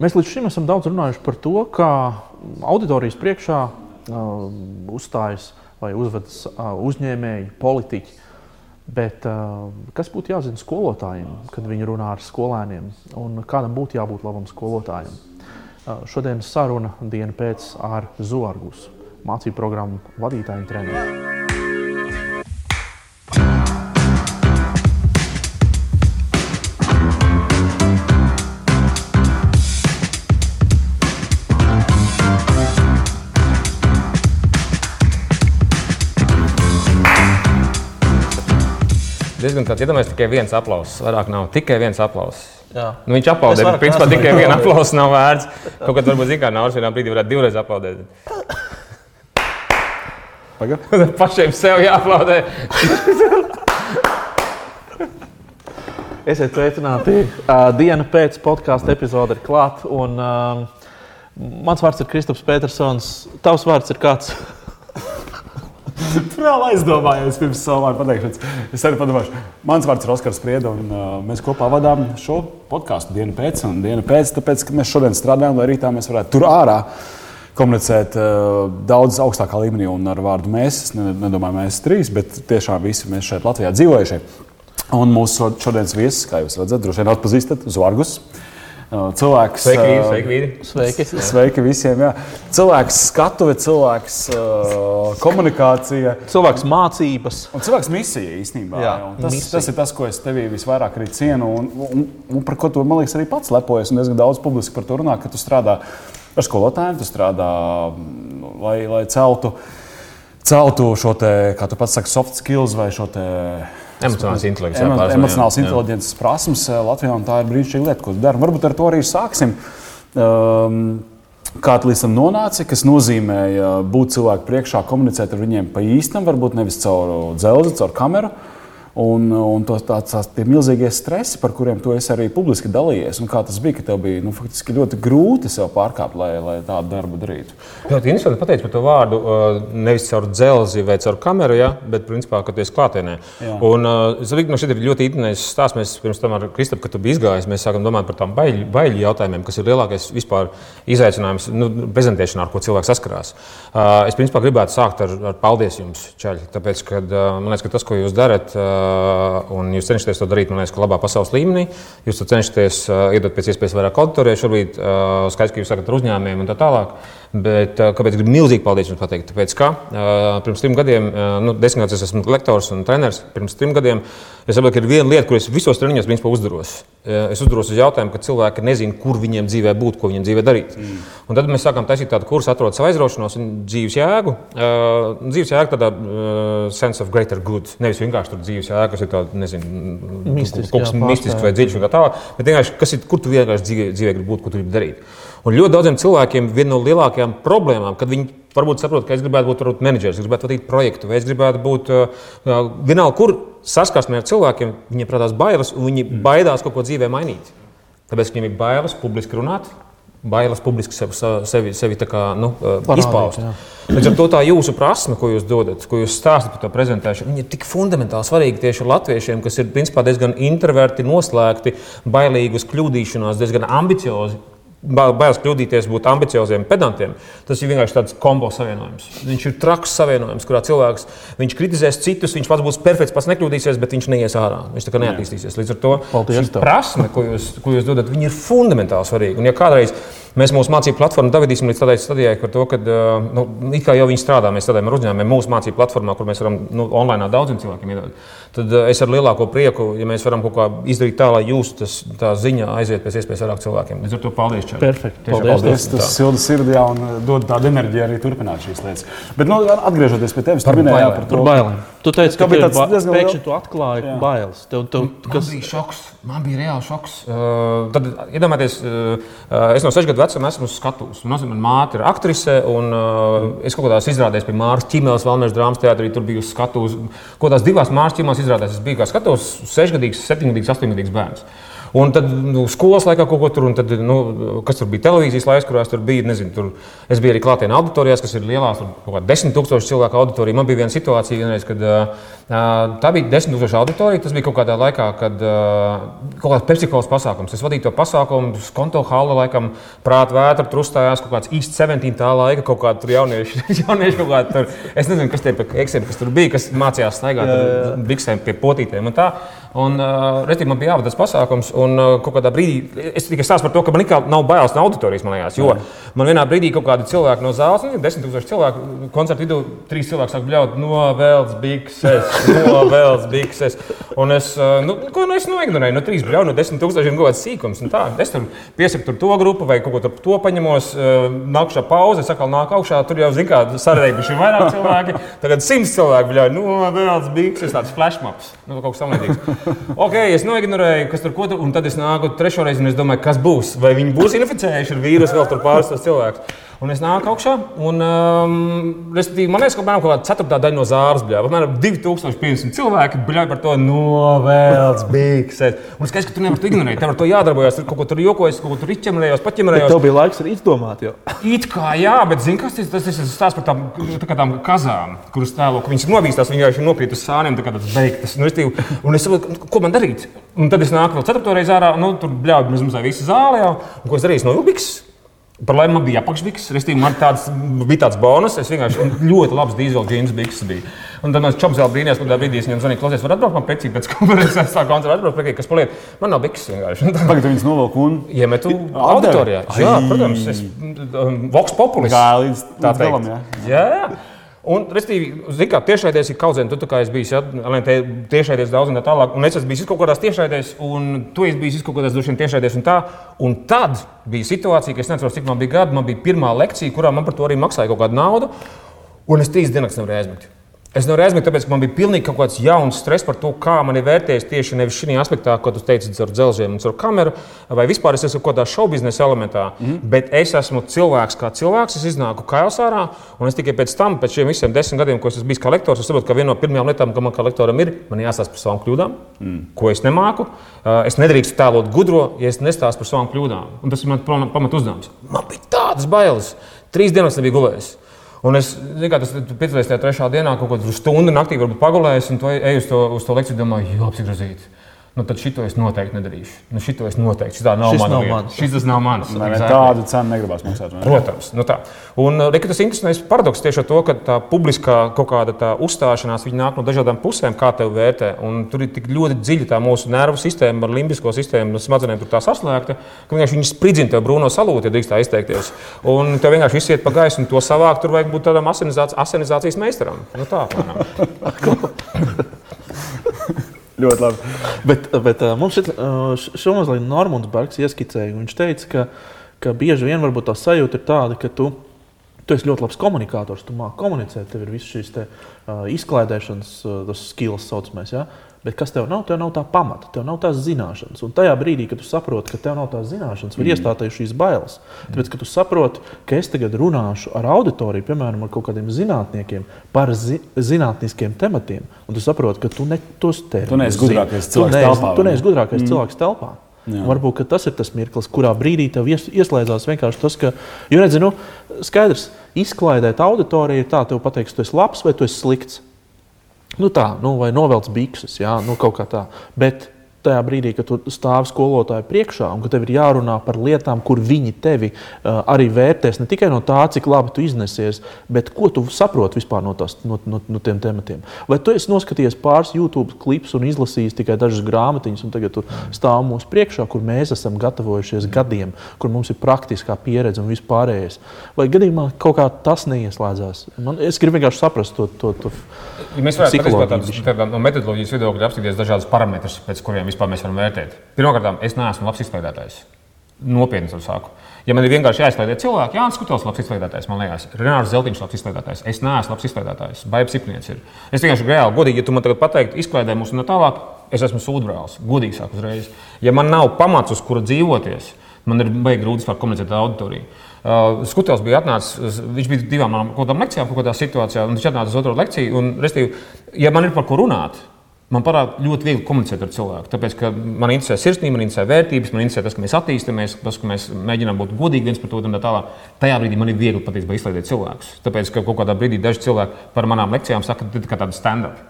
Mēs līdz šim esam daudz runājuši par to, kā auditorijas priekšā uh, uzstājas vai uzvedas uh, uzņēmēji, politiķi. Bet, uh, kas būtu jāzina skolotājiem, kad viņi runā ar skolēniem, un kādam būtu jābūt labam skolotājam? Uh, šodienas saruna diena pēc ar Zorgus, mācību programmu vadītāju treneru. Diezgan tāds iedomājies, tikai viens aplauss. Vairāk nav tikai viens aplauss. Jā. Nu, viņš aplaudē, bet principā tikai viena aplausa nav vērts. Kaut kad varbūt zina, kā Nauris vienā brīdī varētu divreiz aplaudēt. Pašiem sev jāaplaudē. Esiet sveicināti. Uh, diena pēc podkāstu epizode ir klāta. Uh, mans vārds ir Kristaps Petersons. Tavs vārds ir kāds? Tur vēl aizdomājos pirms savu vārdu pateikšanas. Es arī padomāju, mans vārds ir Oskars Sprieda, un uh, mēs kopā vadām šo podkāstu dienu pēc un dienu pēc, tāpēc, ka mēs šodien strādājam, lai rītā mēs varētu tur ārā komunicēt uh, daudz augstākā līmenī un ar vārdu mēs. Es nedomāju, mēs trīs, bet tiešām visi mēs šeit Latvijā dzīvojušie. Un mūsu šodienas viesis, kā jūs redzat, droši vien atpazīstat, Zvargus. Uh, Cilvēks, sveiki, vīri, sveiki, vīri. Sveiki. sveiki visiem. Jā. Cilvēks, skatuve, cilvēks, komunikācija. Cilvēks mācības. Un cilvēks misija īstenībā. Jā, jā. Tas, misija. tas ir tas, ko es tevī visvairāk cienu un, un, un par ko tu, man liekas, arī pats lepojies. Un diezgan daudz publiski par to runā, ka tu strādā ar skolotājiem, tu strādā, lai, lai celtu, celtu šo te, kā tu pats saki, soft skills vai šo te Emocionāls intelekts. Emo, emocionāls inteliģences prasmes eh, Latvijā, un tā ir brīnišķīga lieta, ko dari. Varbūt ar to arī sāksim. Um, Kā tu līdz tam nonāci, kas nozīmē būt cilvēku priekšā, komunicēt ar viņiem pa īstam, varbūt nevis caur dzelzi, caur kameru. Uh, Un, un tos, tāds, tās tie milzīgie stresi, par kuriem tu arī publiski dalījies, un kā tas bija, ka tev bija nu, ļoti grūti sev pārkāpt, lai, lai tādu darbu darītu. Ļoti interesanti pateikt par to vārdu. Uh, nevis caur dzelzi vai caur kameru, ja, bet principā, kad tu esi klātienē. Jā. Un uh, es domāju, ka šeit ir ļoti īstenais stāsts. Mēs pirms tam ar Kristapu, kad tu biji izgājis, mēs sākām domāt par tām baiļu, baiļu jautājumiem, kas ir lielākais vispār izaicinājums nu, prezentēšanā, ar ko cilvēks saskarās. Uh, es principā gribētu sākt ar, ar paldies jums, Čaļi, tāpēc, ka man liekas, ka tas, ko jūs darat, Uh, un jūs cenšaties to darīt, man liekas, labā pasaules līmenī. Jūs cenšaties uh, iedot pēc iespējas vairāk auditoriju, šobrīd uh, skaidrs, ka jūs sakat ar uzņēmējiem un tā tālāk. Bet, kāpēc gribu milzīgi paldies jums pateikt? Tāpēc, ka pirms trim gadiem, nu, desmit gadus es esmu lektors un treneris. Pirms trim gadiem es saprotu, ka ir viena lieta, ko es visos treniņos principā uzdaros. Es uzdaros uz jautājumu, ka cilvēki nezina, kur viņiem dzīvē būt, ko viņiem dzīvē darīt. Mm. Un tad mēs sākām taisīt tādu kursu, atrodot savu aizraušanos un dzīves jēgu. Uh, dzīves jēga tādā uh, sense of greater good. Nevis vienkārši tur dzīves jēga, kas ir tāda, nezinu, mistisks, kaut kas mistisks vai dziļš un tā tālāk, bet vienkārši, kas ir, kur tu vienkārši dzīvē, dzīvē gribi būt, ko tu gribi darīt. Un ļoti daudziem cilvēkiem viena no lielākajām problēmām, kad viņi varbūt saprot, ka es gribētu būt varbūt, menedžers, es gribētu vadīt projektu, vai es gribētu būt uh vienalga, kur saskarsmē ar cilvēkiem, viņiem prātās bailes, un viņi mm. baidās kaut ko dzīvē mainīt. Tāpēc viņiem ir bailes publiski runāt, bailes publiski sevi, sevi, sevi kā, nu, uh, Parādīt, izpaust. Līdz ar to tā jūsu prasme, ko jūs dodat, ko jūs stāstat par to prezentēšanu, ir tik fundamentāli svarīga tieši latviešiem, kas ir principā diezgan introverti, noslēgti, bailīgi uz kļūdīšanās, diezgan ambiciozi Bailes kļūdīties, būt ambicioziem, pedantiem. Tas ir vienkārši tāds kombo savienojums. Viņš ir traks savienojums, kurā cilvēks kritizēs citus, viņš pats būs perfekts, pats nekļūdīsies, bet viņš neies ārā. Viņš tā kā neattīstīsies. Līdz ar to prasme, ko jūs, ko jūs dodat, ir fundamentāli svarīga. Un, ja kādreiz Mēs mūsu mācību platformu davīsim līdz tādai stadijai, par to, ka nu, it kā jau viņi strādā, mēs strādājam ar uzņēmumiem mūsu mācību platformā, kur mēs varam nu, online daudziem cilvēkiem iedot. Tad es ar lielāko prieku, ja mēs varam kaut kā izdarīt tā, lai jūsu tas, tā ziņa aiziet pēc iespējas vairāk cilvēkiem. Līdz ar to paldies, Čārlis. Perfekti. Paldies, paldies. Tas, silda sirdī un dod tādu enerģiju arī turpināt šīs lietas. Bet, nu, atgriežoties pie tevis, tu minēji par to bailēm. Tu teici, ka bija tāds diezgan pēkšņi tu atklāji jā. bailes. Tev, tev, kas... Man bija šoks, man bija reāls šoks. Uh, tad, iedomājieties, uh, es no 6 gadu vecuma esmu uz skatuves. Man, man māte ir aktrise, un uh, es kaut kādās izrādēs pie Māras Čimēlas Valmēras drāmas teātrī tur biju uz skatuves. Kaut kādās divās Māras Čimēlas izrādēs es biju kā skatuves 6 gadīgs, 7 gadīgs, 8 gadīgs bērns. Un tad nu, skolas laikā kaut ko tur, un tad, nu, kas tur bija televīzijas laiks, kurās tur bija, nezinu, tur es biju arī klātienē auditorijās, kas ir lielās, tur kaut kā desmit tūkstoši cilvēku auditorija. Man bija viena situācija, vienreiz, kad tā bija desmit tūkstoši auditorija. Tas bija kaut kādā laikā, kad kaut kāds pepsikols pasākums. Es vadīju to pasākumu, skonto hala laikam, prāta vētra, tur uzstājās kaut kāds īsts 17. tā laika, kaut kādi tur jaunieši, jaunieši kaut kādi tur. Es nezinu, kas tie eksēm, kas tur bija, kas mācījās staigāt ar biksēm pie potītēm un tā. Un, uh, respektīvi, man bija jāvada tas pasākums, un uh, kādā brīdī es tikai stāstu par to, ka man nekā nav bailes no auditorijas, man liekas. Jo man vienā brīdī kaut kādi cilvēki no zāles, nu, desmit tūkstoši cilvēku, koncertu vidū trīs cilvēki sāk bļaut, no vēlas bikses, no vēlas bikses. Un es, uh, nu, ko nu es noignorēju, no trīs bļaut, no desmit tūkstošiem kaut kāds sīkums. Tā, es tur piesaku to grupu vai kaut ko tur to paņemos, uh, nākušā pauze, es atkal nāku augšā, tur jau zina, kā sarēguši vairāk cilvēki. Tagad simts cilvēku bļaut, no vēlas bikses, tāds flashmops, nu, kaut kas samlīdzīgs. ok, es noignorēju, kas tur ko tur, un tad es nāku trešo reizi, un es domāju, kas būs. Vai viņi būs inficējuši ar vīrusu vēl tur pāris cilvēkus. Un es nāku augšā, un um, man liekas, ka apmēram kaut kāda ceturtā daļa no zāles bija. Apmēram 2500 cilvēki bija par to novēlts, bikses. Un es skatos, ka tu nevari to ignorēt. Tev ar to jādarbojas, tur kaut ko tur jokojas, kaut ko tur izķemrējos, paķemrējos. Tev bija laiks arī izdomāt. Jo. It kā jā, bet zini, kas tas, tas ir? Stāsts par tām, tā tām kazām, kuras tēlo, ka viņas novīstās, viņi jau ir nokrīt uz sāniem, tā kā tas beigtas. Nu, un es saprotu, ko man darīt. Un tad es nāku vēl ceturto reizi ārā, nu, tur bļauju, mēs mazliet visi zālē jau. Un ko es darīju? No Ubiks. Par laimi man bija apakšbiks, respektīvi, man tāds, bija tāds bonus. Es vienkārši ļoti labs dīzeļu džins bikses biju. Un tad man čops vēl brīnījās, kad brīdī viņam zvanīja, klausies, var atbraukt man precīzi pēc konferences, es tā koncertu atbraukt precīzi, kas paliek. Man nav bikses vienkārši. Tagad viņas novelk un iemetu auditorijā. Jā, protams, es um, voks populis. Kā līdz, līdz galam, jā. jā. jā. Un, respektīvi, zināmā mērā, tiešraidēs ir kaudzēna. Tu kā esi bijis, ja tiešraidēs daudz un tā tālāk. Un es esmu bijis kaut kādās tiešraidēs, un tu esi bijis kaut kādās vien tiešraidēs un tā. Un tad bija situācija, ka es neatceros, cik man bija gadi. Man bija pirmā lekcija, kurā man par to arī maksāja kaut kādu naudu. Un es trīs dienas nevarēju aizmigt. Es nevaru aizmirst, tāpēc, ka man bija pilnīgi kaut kāds jauns stress par to, kā man ir vērtējis tieši nevis šī aspektā, ko tu teici, ar dzelzceļiem un ar kameru, vai vispār es esmu kaut kādā šovu biznesa elementā, mm. bet es esmu cilvēks kā cilvēks. Es iznāku kails ārā, un es tikai pēc tam, pēc šiem visiem desmit gadiem, ko es esmu bijis kā lektors, saprotu, ka viena no pirmajām lietām, kas man kā lektoram ir, man jāstāsta par savām kļūdām, mm. ko es nemāku. Es nedrīkstu tēlot gudro, ja es nestāstu par savām kļūdām. Un tas ir mans pamat uzdevums. Man bija tādas bailes. Trīs dienas nebija gulējis. Un es kā, tas, piecdesmit tajā trešā dienā kaut kādu stundu naktī pagulēju, un tu ej uz to, uz to lekciju, domāju, apsigrozīt. Nu, tad šito es noteikti nedarīšu. Nu, šito es noteikti. Šitā nav Šis mana nav lieta. mans. Šis tas nav mans. Nē, Exactly. tādu cenu negribas maksāt. ne? Protams, nu tā. Un re, ka tas interesants paradoks tieši ar to, ka tā publiskā kaut kāda tā uzstāšanās nāk no dažādām pusēm, kā tev vērtē. Un tur ir tik ļoti dziļa tā mūsu nervu sistēma, ar limbisko sistēmu, no smadzenēm tur tā saslēgta, ka vienkārši viņi spridzina tev brūno salūti, ja drīkst tā izteikties. Un tev vienkārši viss iet pa gaisu, un to savākt tur vajag būt tādam asinizācijas, meistaram. Nu tā. Ļoti labi. Bet, bet uh, mums šit, š- šo mazliet Normons Bergs ieskicēja. Viņš teica, ka, ka bieži vien varbūt tā sajūta ir tāda, ka tu, tu esi ļoti labs komunikators, tu māki komunicēt, tev ir visas šīs te, uh, izklaidēšanas, uh, skills saucamais. Ja? Bet kas tev nav? Tev nav tā pamata, tev nav tās zināšanas. Un tajā brīdī, kad tu saproti, ka tev nav tās zināšanas, var mm. iestāties šīs bailes. Tāpēc, ka tu saproti, ka es tagad runāšu ar auditoriju, piemēram, ar kaut kādiem zinātniekiem par zi zinātniskiem tematiem, un tu saproti, ka tu ne tos terminus Tu neesi gudrākais zini. Tu cilvēks neesi- telpā, Tu neesi gudrākais mm. cilvēks telpā. Jā. Varbūt ka tas ir tas mirklis, kurā brīdī tev ies, ieslēdzās vienkārši tas, ka, jo redzi, nu, skaidrs, izklaidēt auditoriju tā, tev pateiks, tu esi labs vai tu esi slikts. Nu tā, nu, vai novelc bikses, jā, nu, kaut kā tā. Bet tajā brīdī, kad tu stāvi skolotāju priekšā un ka tev ir jārunā par lietām, kur viņi tevi uh, arī vērtēs, ne tikai no tā, cik labi tu iznesies, bet ko tu saproti vispār no, tās, no, no, no tiem tematiem. Vai tu esi noskatījies pāris YouTube klipus un izlasījis tikai dažas grāmatiņas, un tagad tu stāv mūsu priekšā, kur mēs esam gatavojušies gadiem, kur mums ir praktiskā pieredze un vispārējais. Vai gadījumā kaut kā tas neieslēdzās? Man, es gribu vienkārši saprast to. to, to Ja mēs varētu tādā no metodoloģijas viedokļa apskatīties dažādus parametrus, pēc kuriem vispār mēs varam vērtēt. Pirmkārt, es neesmu labs izklaidētājs. Nopietni to saku. Ja man ir vienkārši jāizklaidē cilvēki, Jānis Kutels, labs izklaidētājs, man liekas, Renārs Zeltiņš, labs izklaidētājs. Es neesmu labs izklaidētājs, Baibs Ipnieks ir. Es vienkārši reāli, godīgi, ja tu man tagad pateiktu, izklaidē mūs un tā tālāk, es esmu sūdbrālis. Godīgi sāku uzreiz. Ja man nav pamats, uz kura dzīvoties, man ir baigi grūti vispār komunicēt ar auditoriju. Uh, Skutels bija atnācis, viņš bija divām manām lekcijām, kaut kādā situācijā, un viņš atnāca uz otro lekciju. Un, restīvi, ja man ir par ko runāt, Man parāda ļoti viegli komunicēt ar cilvēku. Tāpēc, ka man interesē sirsnība, man interesē vērtības, man interesē tas, ka mēs attīstāmies, tas, ka mēs mēģinām būt godīgi viens pret otru un tā tālāk. Tajā brīdī man ir viegli patiesībā izslēgt cilvēkus. Tāpēc, ka kaut kādā brīdī daži cilvēki par manām lekcijām saka, ka tas ir tāds stand-up.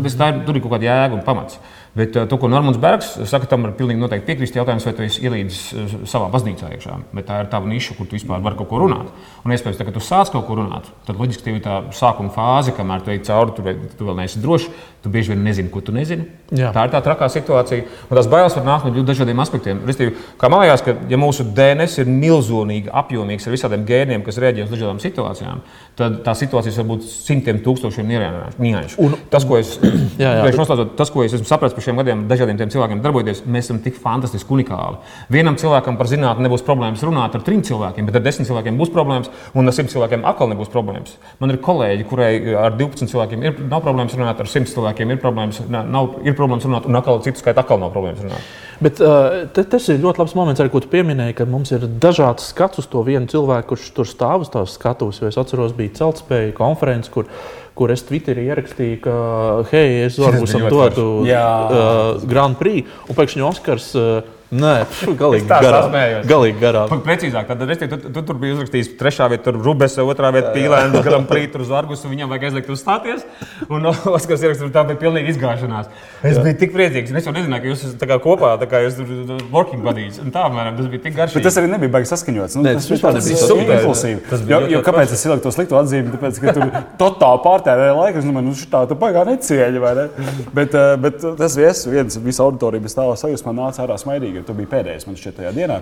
Tāpēc tā ir, tur ir kaut kāda jēga un pamats. Bet uh, to, ko Normons Bergs saka, tam var pilnīgi noteikti piekrist. Jautājums, vai tu esi ielīdzis uh, savā baznīcā iekšā, bet tā ir tava niša, kur tu vispār vari kaut ko runāt. Un, iespējams, kad tu sāc kaut ko runāt, tad loģiski tev ir tā sākuma fāze, kamēr tu ej cauri, tu, tu vēl neesi drošs. Tu bieži vien nezini, ko tu nezini. Jā. Tā ir tā trakā situācija. Un tās bailes var nākt no ļoti dažādiem aspektiem. Restīvi, kā man liekas, ka ja mūsu DNS ir milzīgi, apjomīgs ar visādiem gēniem, kas reaģē uz dažādām situācijām, tad tā situācijas var būt simtiem tūkstošiem nianšu. Tas, ko es, jā, jā, tas, ko es esmu sapratis par šiem gadiem, dažādiem cilvēkiem darbojoties, mēs esam tik fantastiski unikāli. Vienam cilvēkam par zinātnē nebūs problēmas runāt ar trim cilvēkiem, bet ar desmit cilvēkiem būs problēmas, un ar simt cilvēkiem atkal nebūs problēmas. Man ir kolēģi, kurai ar 12 cilvēkiem ir, nav problēmas runāt ar simt cilvēkiem ir problēmas, nav, ir problēmas runāt, un atkal citu skaitu atkal nav problēmas runāt. Bet te, tas ir ļoti labs moments, arī, ko tu pieminēji, ka mums ir dažāds skats uz to vienu cilvēku, kurš tur stāv uz tās skatuves. Es atceros, bija celtspēja konferences, kur, kur es Twitterī ierakstīju, ka, hei, es mums dotu uh, Grand Prix, un pēkšņi Oskars. Uh, Nē, galīgi garām. Galīgi garām. Precīzāk, tad es, tu, tu, tu tur biji uzrakstījis trešā vietā, tur Rubesa, otrā vietā Pīlēna, Grand Prix, tur Zārgus, un viņam vajag aizliegt uzstāties. Un Oskars ierakstīja, tā bija pilnīgi izgāšanās. Es Jā. biju tik priecīgs, un es jau nezināju, ka jūs esat kopā, tā kā jūs tur working buddies. Un tā, mēram, tas bija tik garš. Bet tas arī nebija baigi saskaņots. Nu, Nē, tas vispār nebija super impulsīvi. Jo, jo kāpēc es ieliku to slikto atzīmi? Tāpēc, ka tur totāli pārtērēja laiku. Es domāju, nu, šī tā, tā baigā necieļa, vai ne? Bet, eh, bet tas viens, viens, visa auditorija bez tā sajūsmā nāca ārā smaidīgi tu biji pēdējais man šķiet tajā dienā.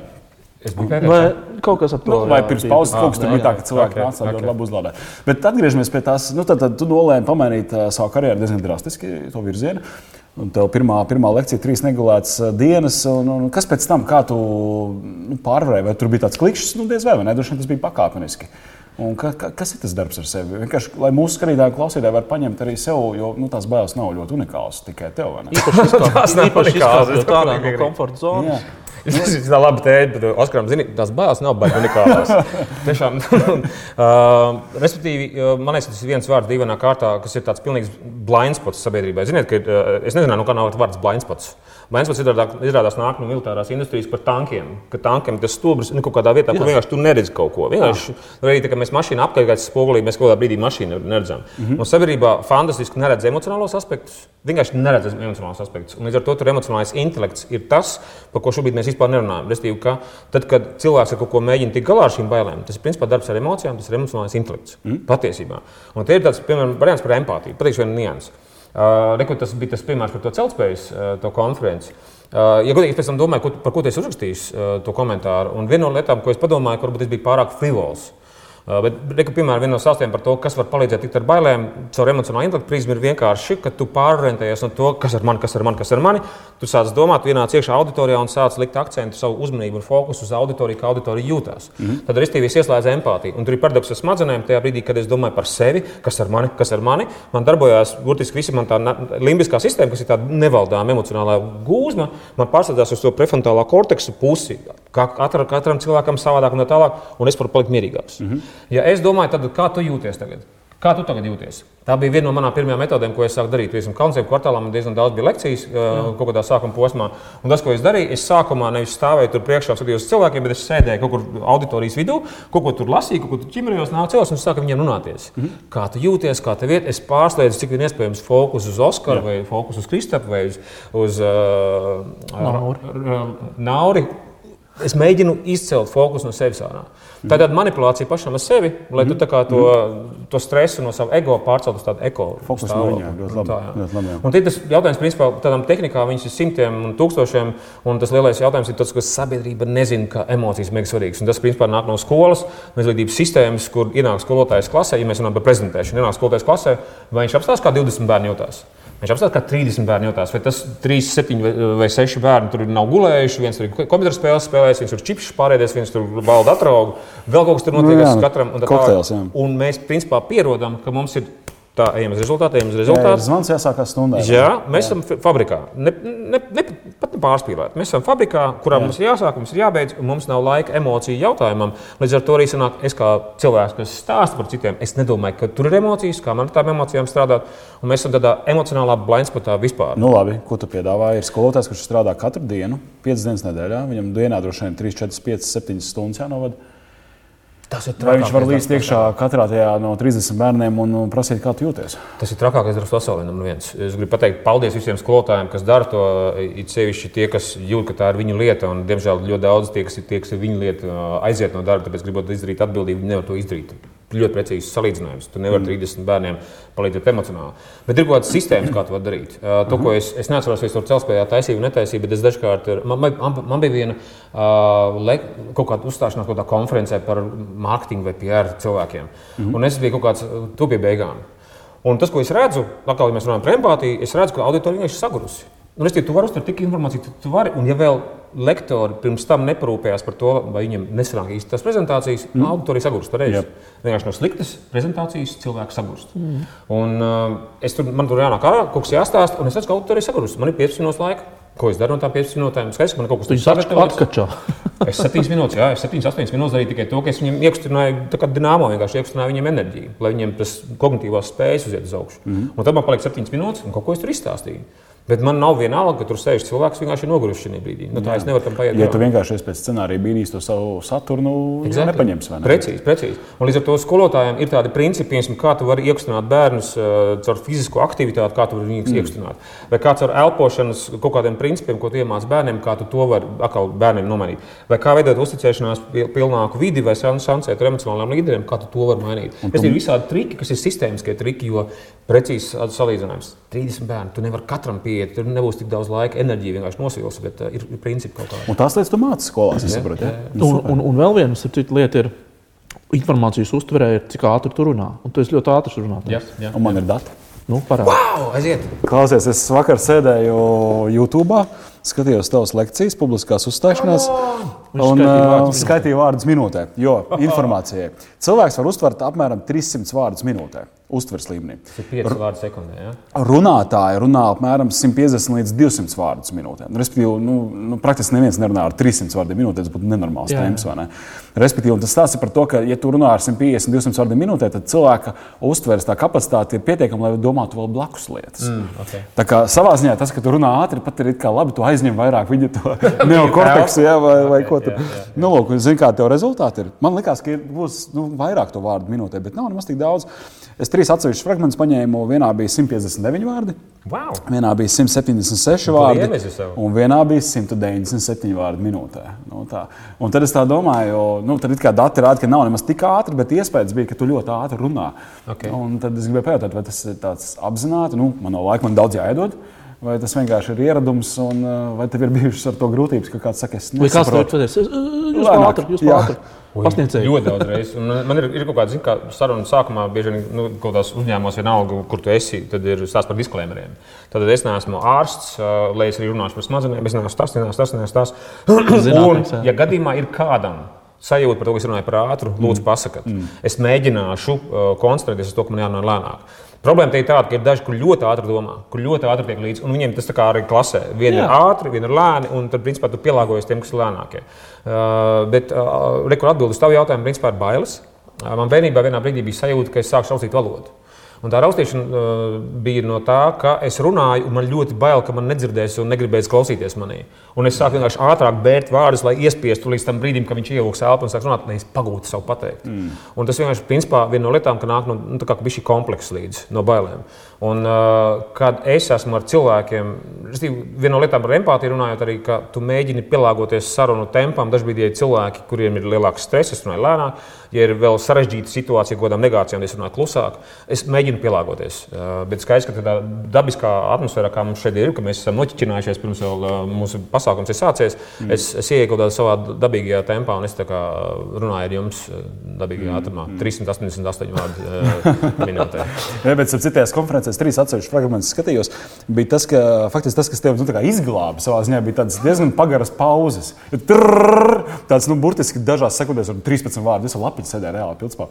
Vai kaut kas to? Nu, vai pirms pauzes kaut kas tur bija tā, ka cilvēki okay, nāca okay. labi uzlādēt. Bet atgriežamies pie tās, nu tad, tad tu nolēmi pamainīt uh, savu karjeru diezgan drastiski, to virzienu. Un tev pirmā, pirmā lekcija, trīs negulētas dienas. Un, un kas pēc tam, kā tu nu, pārvarēji? Vai tur bija tāds klikšķis, nu, diez vai, vai ne? Droši vien tas bija pakāpeniski. Un ka, ka, kas ir tas darbs ar sevi? Vienkārši, lai mūsu skatītāji, klausītāji var paņemt arī sev, jo nu, tās bailes nav ļoti unikālas tikai tev. Īpaši izkāpst no komforta zonas. Tas ir labi teikt, bet Oskaram, zini, tās bailes nav baigta unikālās. Tiešām, uh, respektīvi, man liekas, tas ir viens vārds dīvainā kārtā, kas ir tāds pilnīgs blindspots sabiedrībai. Ziniet, ka uh, es nezinu, no kā nav vārds blindspots. Blindspots izrādās nāk no militārās industrijas par tankiem. Ka tankiem tas stūris nu, kaut kādā vietā, Jā. kur vienkārši tu neredzi kaut ko. Vienkārši, arī tā, mēs mašīnu apgājām spogulī, mēs kaut kādā brīdī mašīnu neredzam. Mm -hmm. Un sabiedrībā fantastiski neredz emocionālos aspektus. Vienkārši neredz emocionālos aspektus. Un līdz ar to tur emocionālais intelekts ir tas, par ko šobrīd mēs vispār nerunājam. Restīvi, ka tad, kad cilvēks ar kaut ko mēģina tikt galā ar šīm bailēm, tas ir principā darbs ar emocijām, tas ir emocionālais intelekts. Mm. Patiesībā. Un tie ir tāds, piemēram, variants par empātiju. Pateikšu vienu niansu. Uh, Reku, tas bija tas piemērs par to celtspējas uh, to konferenci. Uh, ja godīgi, pēc tam domāju, ko, par ko tu esi uzrakstījis uh, to komentāru. Un viena no lietām, ko es padomāju, varbūt es biju pārāk frivols. Uh, bet, reku, piemēram, viena no stāstiem par to, kas var palīdzēt tikt ar bailēm, caur emocionālo intelektu prizmu, ir vienkārši, ka tu pārorientējies no to, kas ir mani, kas ir mani, kas ir mani. Tu sāc domāt, tu ienāc iekšā auditorijā un sāc likt akcentu, savu uzmanību un fokusu uz auditoriju, kā auditorija jūtas. Mm -hmm. Tad arī es ieslēdzu empātiju. Un tur ir paradoks ar smadzenēm, tajā brīdī, kad es domāju par sevi, kas ir mani, kas ir mani. Man darbojās burtiski visi man tā limbiskā sistēma, kas ir tāda nevaldāma emocionālā gūzma, man pārstāvās uz to prefrontālā korteksa pusi. Katra, katram cilvēkam savādāk un tā tālāk, un es varu palikt mierīgāks. Mm -hmm. Ja es domāju, tad kā tu jūties tagad? Kā tu tagad jūties? Tā bija viena no manām pirmajām metodēm, ko es sāku darīt. Piemēram, Kalnsēm kvartālā man diezgan daudz bija lekcijas uh, kaut kādā sākuma posmā. Un tas, ko es darīju, es sākumā nevis stāvēju tur priekšā, skatījos cilvēkiem, bet es sēdēju kaut kur auditorijas vidū, kaut ko tur lasīju, kaut ko tur ķimerējos, nāca cilvēks un sāka viņiem runāties. Mm. Kā tu jūties, kā tev iet? Es pārslēdzu, cik vien iespējams, fokus uz Oskaru vai fokus uz Kristapu vai uz, uz uh, Nauri. Nauri. Es mēģinu izcelt fokusu no sevis ārā. Tāda manipulācija pašam ar sevi, lai tu to, mm. to stresu no sava ego pārceltu uz tādu ekoloģisku stāvokli. Tā, jā. un tas jautājums, principā, tādām tehnikām viņas ir simtiem un tūkstošiem, un tas lielais jautājums ir tas, ka sabiedrība nezina, ka emocijas ir mega svarīgas. Un tas, principā, nāk no skolas, no izglītības sistēmas, kur ienāk skolotājs klasē, ja mēs runājam par prezentēšanu, ienāk skolotājs klasē, vai viņš apstāsta, kā 20 bērni jūtas. Viņš apstāsta, ka 30 bērni jautās, vai tas 3, 7 vai 6 bērni tur nav gulējuši. viens tur ir komputeru spēles spēlējis, viens tur čipšs pārēdies, viens tur balda atraugu. Vēl kaut kas tur notiek nu, katram. Un, Kokteils, jā. un mēs principā pierodam, ka mums ir Tā, ejam uz rezultātu, ejam uz Jā, rezultātu. zvans jāsākās stundai. Jā, mēs esam fa- fabrikā. Ne, ne, ne, pat nepārspīlēt. Mēs esam fabrikā, kurā Jā. mums ir jāsāk, mums ir jābeidz, un mums nav laika emociju jautājumam. Līdz ar to arī sanāk, es kā cilvēks, kas stāsta par citiem, es nedomāju, ka tur ir emocijas, kā man ar tām emocijām strādāt. Un mēs esam tādā emocionālā blindspotā vispār. Nu, labi, ko tu piedāvā? Ir skolotājs, kurš strādā katru dienu, 5 dienas nedēļā. Viņam dienā droši vien 3, 4, 5, 7 stundas jānovada. Tas ir Vai viņš var līdz iekšā katrā tajā no 30 bērniem un prasīt, kā tu jūties? Tas ir trakākais darbs pasaulē. numur viens. Es gribu pateikt paldies visiem skolotājiem, kas dara to. It sevišķi tie, kas jūt, ka tā ir viņu lieta. Un, diemžēl ļoti daudz tie, kas ir, tie, kas ir viņu lieta, aiziet no darba, tāpēc gribot izdarīt atbildību, viņi nevar to izdarīt. Ļoti precīzs salīdzinājums. Tu nevari 30 bērniem palīdzēt emocionāli. Bet ir kaut kādas sistēmas, kā to darīt. Uh, to, ko es, es neatceros, vai es tur celspējā taisīju netaisīju, bet es dažkārt ir, man, man, man bija viena uh, le, kaut kāda uzstāšanās kaut kādā konferencē par mārketingu vai PR cilvēkiem. Mm -hmm. Un es biju kaut kāds tu pie beigām. Un tas, ko es redzu, atkal, ja mēs runājam par empātiju, es redzu, ka auditorija vienkārši sagurusi. Un es teicu, tu vari uztvert tik informāciju, cik tu vari. Un, ja vēl lektori pirms tam neparūpējās par to, vai viņiem nesanāk īsti tās prezentācijas, mm. auditorija sagurst pareizi. Jep. Vienkārši no sliktas prezentācijas cilvēks sagurst. Mm. Un, uh, es tur, man tur jānāk ārā, kaut kas jāstāsta, un es redzu, ka auditorija sagurst. Man ir 15 minūtes laika. Ko es daru no tām 15 minūtēm? Skaidrs, ka man kaut kas tāds atkačā. Es 7 minūtes, jā, es 7, 8 minūtes darīju tikai to, ka es viņiem iekustināju, tā kā dīnāmo vienkārši iekustināju viņiem enerģiju, lai viņiem tas kognitīvās spējas uziet uz augšu. Mm. Un tad man palika 7 minūtes, un kaut ko es tur izstāstīju. Bet man nav vienalga, ka tur sēž cilvēks, kas vienkārši ir noguruši šajā brīdī. Nu, tā es nevaru tam paiet. Ja tu vienkārši pēc scenārija bīdīs to savu saturu, nu, Exactly. nepaņemsi. vai ne? Precīzi, precīzi. Un līdz ar to skolotājiem ir tādi principi, piemēram, kā tu vari iekustināt bērnus uh, caur fizisko aktivitāti, kā tu vari viņus mm. iekustināt. Vai kā caur elpošanas kaut kādiem principiem, ko tu iemāc bērniem, kā tu to vari atkal bērniem nomainīt. Vai kā veidot uzticēšanās pil- pilnāku vidi vai san- sansēt ar emocionāliem līderiem, kā tu to vari mainīt. Tas ir visādi triki, kas ir sistēmiskie triki, jo precīzs salīdzinājums. 30 bērnu, tu nevari katram pieiet, tur nebūs tik daudz laika, enerģija vienkārši nosvils, bet uh, ir, ir principi kaut kādi. Un tās lietas tu māci skolās, es saprotu. Ja? Nu, Un, un, un vēl viena lieta ir informācijas uztverē, ir, cik ātri tu runā. Un tu esi ļoti ātrs runātājs. Jā, jā. Un man ir dati. Nu, parādi. Wow, aiziet! Klausies, es vakar sēdēju YouTube, skatījos tavas lekcijas, publiskās uzstāšanās. Un uh, skaitīju vārdus minūtē. Jo informācijai cilvēks var uztvert apmēram 300 vārdus minūtē, uztveres līmenī. Tas ir 5 vārdi sekundē. Ja? Runātāji runā apmēram 150 līdz 200 vārdus minūtē. Respektīvi, nu, nu, praktiski neviens nerunā ar 300 vārdiem minūtē. Tas būtu nenormāls temps. Ne? Respektīvi, tas stāsta par to, ka, ja tu runā ar 150, 200 vārdiem minūtē, tad cilvēka uztveres tā kapacitāte ir pietiekama, lai domātu vēl blakus lietas. Mm, okay. Tā kā savā ziņā tas, ka tu runā ātri, pat ir labi, tu aizņem vairāk viņa to neokorteksu, jā, vai, vai ko tu. Nu, lūk, zini, kā tev rezultāti ir. Man liekas, ka ir, būs nu, vairāk to vārdu minūtē, bet nav nemaz tik daudz. Es trīs atsevišķus fragmentus paņēmu. Vienā bija 159 vārdi, Wow! vienā bija 176 Tu vārdi, un vienā bija 197 vārdi minūtē. Nu, tā. un tad es tā domāju, jo nu, tad it kā dati rāda, ka nav nemaz tik ātri, bet iespējas bija, ka tu ļoti ātri runā. Ok. Un tad es gribēju pajautāt, vai tas ir tāds apzināti, nu, man nav laika, man daudz jāiedod. Vai tas vienkārši ir ieradums, un uh, vai tev ir bijušas ar to grūtības, ka kāds saka, es Vai kāds tev ir jūs ātri, jūs ātri. Pasniedzēji. Ļoti daudz reizes. Un Man ir, ir kaut kāda kā, saruna sākumā, bieži vien nu, kaut kādās uzņēmumos, vienalga, kur tu esi, tad ir stāsts par disklēmeriem. Tad es neesmu ārsts, ā, lai es arī runāšu par smadzenēm, es neesmu tas, neesmu tas, neesmu tas. Un, ja gadījumā ir kādam sajūta par to, ka es runāju par ātru, lūdzu, pasakiet. Mm. Es mēģināšu uh, koncentrēties uz to, ka man jārunā lēnāk. Problēma te ir tāda, ka ir daži, kur ļoti ātri domā, kur ļoti ātri tiek līdzi. Un viņiem tas arī klasē. Viena ir ātri, viena ir lēni, un tad, principā, tu pielāgojies tiem, kas ir lēnākie. Uh, bet, uh, rekur atbildi uz tavu jautājumu, principā, ir bailes. Uh, man bērnībā vienā brīdī bija sajūta, ka es sāku šausmīt valodu. Un tā raustīšana uh, bija no tā, ka es runāju, un man ļoti bail, ka man nedzirdēs un negribēs klausīties manī. Un es sāku vienkārši ātrāk bērt vārdus, lai iespiestu līdz tam brīdim, kad viņš ielūgs elpu un sāks runāt, lai es pagūtu savu pateikt. Mm. Un tas vienkārši, principā, viena no lietām, ka nāk no nu, tā kā bija šī kompleksa līdzi no bailēm. Un, uh, kad es esmu ar cilvēkiem, respektīvi, viena no lietām par empātiju runājot, arī, ka tu mēģini pielāgoties sarunu tempam. Dažkārt ir cilvēki, kuriem ir lielāks stress, es runāju lēnāk. Ja ir vēl sarežģīta situācija, kādām negācijām, es runāju klusāk. Es mēģinu pielāgoties. Uh, bet skaidrs, ka tādā dabiskā atmosfērā, kā mums šeit ir, ka mēs esam noķicinājušies pirms vēl uh, mūsu pasākums ir sācies, mm. es, es kādā savā dabīgajā tempā un es runāju ar jums uh, dabīgajā ātrumā. 388 vārdu minūtē. Jā, bet citās konferencēs trīs atsevišķus fragmentus skatījos. Bija tas, ka faktiski tas, kas tev nu, tā kā izglāba savā ziņā, bija diezgan pagaras pauzes. Trrrr, tāds nu, burtiski dažās sekundēs, un 13 vārdu. Jau lapiņu sēdēju reāli pilspā.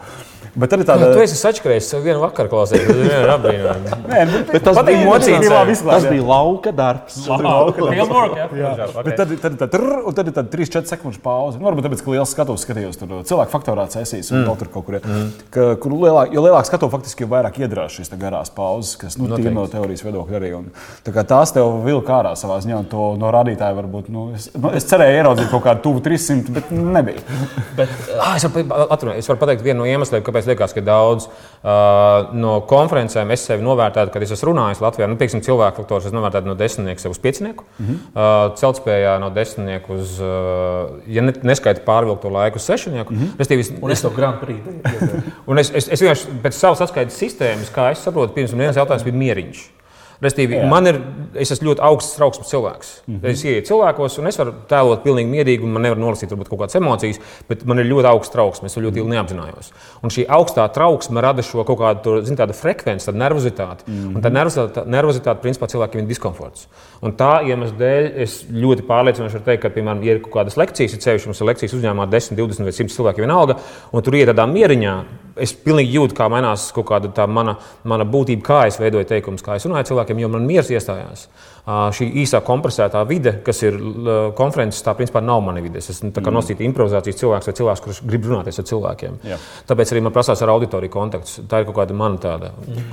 Bet arī tāda. Tu esi sačakarējis sev vienu vakaru, ir apbrīnojami. Nē, nu, Bet tas bija, mocīts, tas, bija, tas bija lauka darbs. Fieldwork, jā. Okay. bet tad, tad, tad, trrr, un tad ir tāda 3-4 sekundžu pauze. Nu, varbūt tāpēc, ka liels skatus skatījos tur cilvēku faktorā sesijas un mm. tur kaut kur. Mm. Ka, kur lielāk, jo lielāk skatu faktiski, jo vairāk iedrās šīs garās pauzes, kas nu, tīri no teorijas viedokļa arī. Un, tā tās tev vilka ārā savā ziņā, un to no rādītāja varbūt. Nu, es, nu, es cerēju ieraudzīt kaut kādu tuvu 300, bet nebija. Ah, es, varu, atrunāt, es varu pateikt vienu no iemesliem, kāpēc liekas, ka daudz uh, no konferencēm es sevi novērtēju, kad es esmu runājis Latvijā. Nu, pieksim, cilvēku faktors es novērtēju no desmitnieka uz piecinieku. Mm -hmm. uh, celtspējā no desmitnieka uz, uh, ja ne, neskaita pārvilkto laiku, uz sešnieku. Mm -hmm. Restīvi, Un es to Prix. Un es, es, es vienkārši pēc savas atskaites sistēmas, kā es saprotu, pirms viens jautājums bija mieriņš. Restīvi, man ir, es esmu ļoti augsts trauksmes cilvēks. Mm -hmm. Es ieeju cilvēkos, un es varu tēlot pilnīgi mierīgi, un man nevar nolasīt varbūt, kaut kādas emocijas, bet man ir ļoti augsts trauksmes. Es to ļoti ilgi neapzinājos. Un šī augstā trauksme rada šo kaut kādu zin, tādu frekvenci, tādu nervozitāti. Mm -hmm. Un tā nervozitāte, nervozitāte principā, cilvēkiem ir diskomforts. Un tā iemesla dēļ es ļoti pārliecinoši varu teikt, ka, piemēram, ir kaut kādas lekcijas, ir ceļš, mums ir lekcijas uzņēmumā 10, 20 vai 100 cilvēki vienalga, un tur iet tādā mieriņā. Es pilnīgi jūtu, kā mainās kaut kāda tā mana, mana būtība, kā es veidoju teikumus, kā es runāju cilvēkiem, jo man miers iestājās. Šī īsā kompresētā vide, kas ir konferences, tā principā nav mana vide. Es esmu mm. nosīta improvizācijas cilvēks vai cilvēks, kurš grib runāties ar cilvēkiem. Jā. Tāpēc arī man prasās ar auditoriju kontakts. Tā ir kaut kāda mana tāda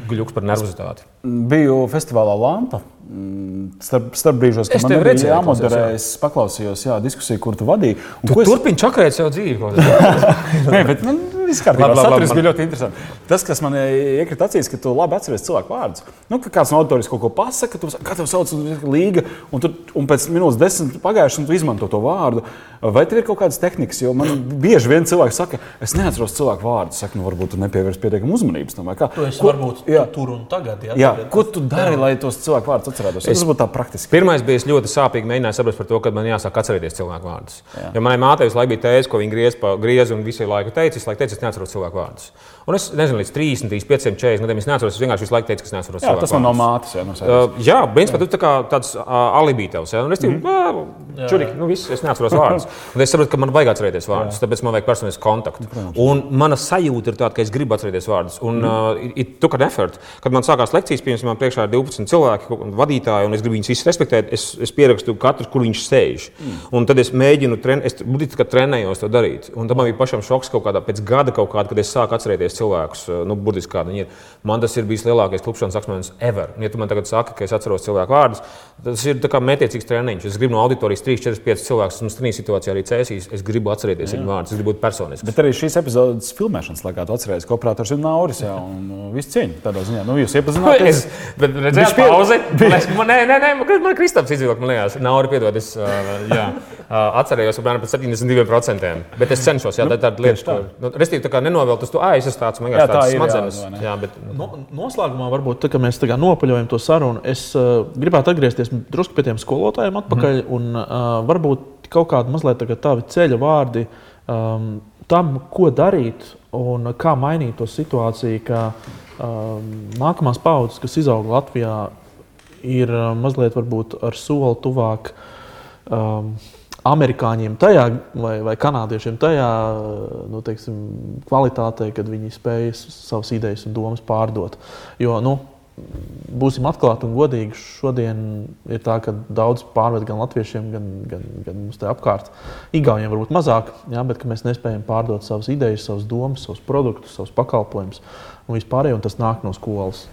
gluks par nervozitāti. Biju festivālā Lampa. mm, Starp, starp brīžos, kad Es man bija jāmoderē, es paklausījos jā, diskusiju, kur tu vadīji. Tu es- turpini čakarēt savu dzīvi. Nē, bet man viss kārtībā. Saturs bija ļoti interesants. Tas, kas man iekrita acīs, ka tu labi atceries cilvēku vārdus. Nu, ka kāds no auditorijas kaut ko pasaka, tu kā tev sauc un līga, un, tu, un pēc minūtes desmit pagājušas, un tu izmanto to vārdu. Vai tev ir kaut kādas tehnikas? Jo man bieži vien cilvēki saka, es neatceros cilvēku vārdus. Saka, nu, varbūt tu nepievērs pietiekami uzmanības tam. kā? Tu esi Ko- varbūt jā, tur un tagad. Jā, jā, tagad ko tas- tu dari, lai tos cilvēku vārdus atcerētos? Es... Tas būtu tā praktiski. Pirmais bija es ļoti sāpīgi mēģināju saprast par to, ka man jāsāk atcerēties cilvēku vārdus. Jā. Jo manai mātei visu laiku bija tēze, ko viņa griez, pa, griez un visu laiku teica, es, laiku teicu, es neatceros cilvēku vārdus. Un es nezinu, līdz 30, 35, 40 gadiem es neatceros, es vienkārši visu laiku teicu, ka es neatceros Jā, tas man no mātes. Jā, no sevis. Uh, jā, principā tas ir tāds uh, alibi tevs. Ja? Un es domāju, ka čurīgi, nu viss, es neatceros vārdus. Un es saprotu, ka man vajag atcerēties vārdus, tāpēc man vajag personisku kontaktu. Un mana sajūta ir tāda, ka es gribu atcerēties vārdus. Un uh, Mhm. it took an effort. Kad man sākās lekcijas, piemēram, man priekšā ir 12 cilvēki, vadītāji, un es gribu viņus visus respektēt, es, es pierakstu katru, kur viņš sēž. Mhm. Un tad es mēģinu, tren, es kā trenējos to darīt. Un tam man bija pašam šoks kaut kādā pēc gada, kaut kādā, kad es sāku atcerēties cilvēkus, uh, nu, burtiski kādi viņi ir. Man tas ir bijis lielākais klupšanas akmens ever. Un, ja tu man tagad saki, ka es atceros cilvēku vārdus, tas ir mētiecīgs treniņš. Es gribu no auditorijas 3, 4, 5 cilvēkus, esmu strīdī situācijā arī cēsīs. Es gribu atcerēties viņu vārdus, es gribu būt personisks. Bet arī šīs epizodes filmēšanas laikā tu atceries, ka operators ir Nauris. Jā, un uh, viss cieņa tādā ziņā. Nu, jūs iepazināties. Es, bet redzēju, pie- pauze. Nē, nē, nē, man, Kristaps izvilka, man liekas, Nauri, piedod, es jā, atcerējos apmēram par 72%. Bet es cenšos, jā, tā ir tāda lieta, ko, nu, restīvi, tā kā nenovēlt uz to, ah, es esmu tāds, man Jā, vienkārši tā ir, jā, smadzenes. ne? Jā, bet, No, noslēgumā, varbūt, tā, kad mēs tā nopaļojam to sarunu, es uh, gribētu atgriezties drusku pie tiem skolotājiem atpakaļ. Mm. Un, uh, varbūt kaut kādi mazliet tā tavi ceļa vārdi um, tam, ko darīt un kā mainīt to situāciju, ka um, nākamās paudzes, kas izaug Latvijā, ir uh, mazliet varbūt ar soli tuvāk. Um, Amerikāņiem tajā vai, vai kanādiešiem tajā nu, teiksim, kvalitātē, kad viņi spēj savas idejas un domas pārdot. Jo, nu, būsim atklāti un godīgi, šodien ir tā, ka daudz pārved gan latviešiem, gan, gan, gan mums te apkārt. Igauniem varbūt mazāk, jā, bet mēs nespējam pārdot savas idejas, savas domas, savus produktus, savus pakalpojumus un vispārējo, tas nāk no skolas.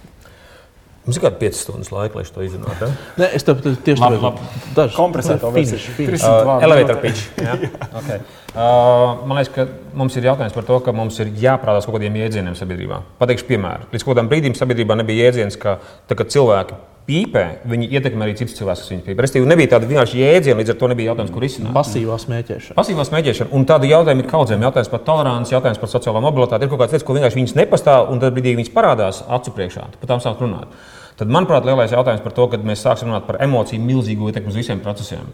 Mums ir kādi 5 stundas laika, lai šo izrunātu. Ja? Nē, es tev tieši tādu dažu Kompresēto versiju. finišu, finišu. 300 Uh, vārdu elevator pitch. Ja? Okay. Uh, man liekas, ka mums ir jautājums par to, ka mums ir jāprātās kaut kādiem jēdzieniem sabiedrībā. Pateikšu piemēru. Līdz kādam brīdim sabiedrībā nebija jēdziens, ka tā, cilvēki pīpē, viņi ietekmē arī citus cilvēkus, kas viņu pīpē. Restīvi, nebija tāda vienkārši jēdziena, līdz ar to nebija jautājums, kur izsākt. Pasīvā smēķēšana. Pasīvā smēķēšana, un tādu jautājumu ir kaudzēm. Jautājums par toleranci, jautājums par sociālo mobilitāti. Ir kaut kādas lietas, ko vienkārši viņas nepastāv, un tad brīdī viņas parādās acu priekšā. Par tām sāk runāt. Tad, manuprāt, lielais jautājums par to, kad mēs sāksim runāt par emociju milzīgu ietekmi uz visiem procesiem.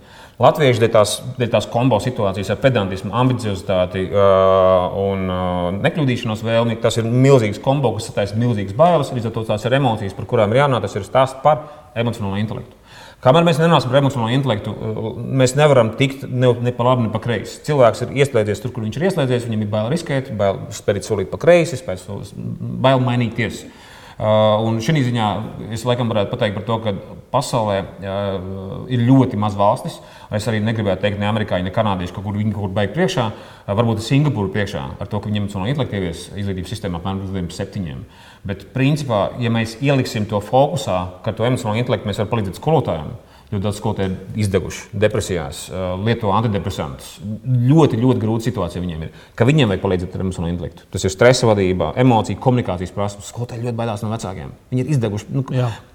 Latvieši dēļ tās, dēļ tās kombo situācijas ar pedantismu, ambiciozitāti uh, un uh, nekļūdīšanos vēlmi, tas ir milzīgs kombo, kas sataisa milzīgas bailes. Līdz ar to tās ir emocijas, par kurām ir jārunā. Tas ir stāsts par emocionālo intelektu. Kamēr mēs nerunāsim par emocionālo intelektu, uh, mēs nevaram tikt ne, ne pa labi, ne pa kreisi. Cilvēks ir ieslēdzies tur, kur viņš ir ieslēdzies. Viņam ir bail riskēt, bail spērt solīt pa kreisi, bail mainīties. Un šī ziņā es laikam varētu pateikt par to, ka pasaulē ir ļoti maz valstis. Es arī negribētu teikt, ne amerikāņi, ne kanādieši, kur viņi kaut kur beig priekšā. Varbūt Singapūra priekšā ar to, ka viņiem ir intelektīvas izglītības sistēma apmēram līdz septiņiem. Bet, principā, ja mēs ieliksim to fokusā, ka to emocionālo intelektu mēs varam palīdzēt skolotājiem, Ļoti daudz skolotāju ir izdeguši, depresijās, lieto antidepresantus. Ļoti, ļoti grūta situācija viņiem ir. Ka viņiem vajag palīdzēt ar emocionālo intelektu. Tas ir stresa vadība, emociju, komunikācijas prasības. Skolotāji ļoti baidās no vecākiem. Viņi ir izdeguši. Nu,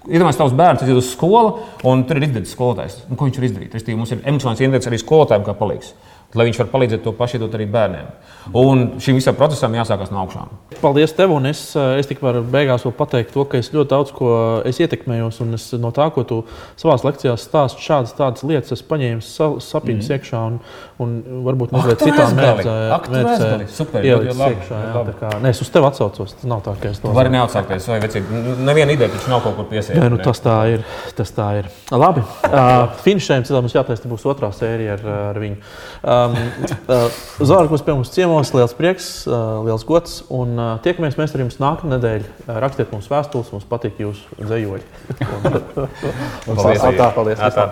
Iedomājieties, tavs bērns iet uz skolu, un tur ir izdegusi skolotājs. Nu, ko viņš var izdarīt? Restīvi, mums ir emocionāls intelekts arī skolotājiem kā palīgs lai viņš var palīdzēt to pašu iedot arī bērniem. Un šim visam procesam jāsākas no augšām. Paldies tev, un es, eh, es tikai varu beigās pateikt to, ka es ļoti daudz ko ietekmējos, un es no tā, ko tu savā lekcijā stāsti, šādas tādas lietas es paņēmu sapņus mm. iekšā, un, un varbūt mazliet citām mērķiem. Super, ļoti labi. Iekšā, jā, tā kā, ne, es uz tevi atsaucos, tas nav tā, ka es to. Vari neatsākties, vai vecīgi, neviena ideja, taču nav kaut kur piesiet. Nē, nu, tas tā ir, tas tā ir. Labi, uh, finišējam, citādi mums jātaisa, būs otrā sērija ar, ar viņu. Uh, Um, uh, Zorgs pie mums ciemos, liels prieks, uh, liels gods. Un uh, tiekamies mēs ar jums nākamā nedēļa. Uh, rakstiet mums vēstules, mums patīk jūsu dzējoļi. paldies! Atā, paldies! Atā.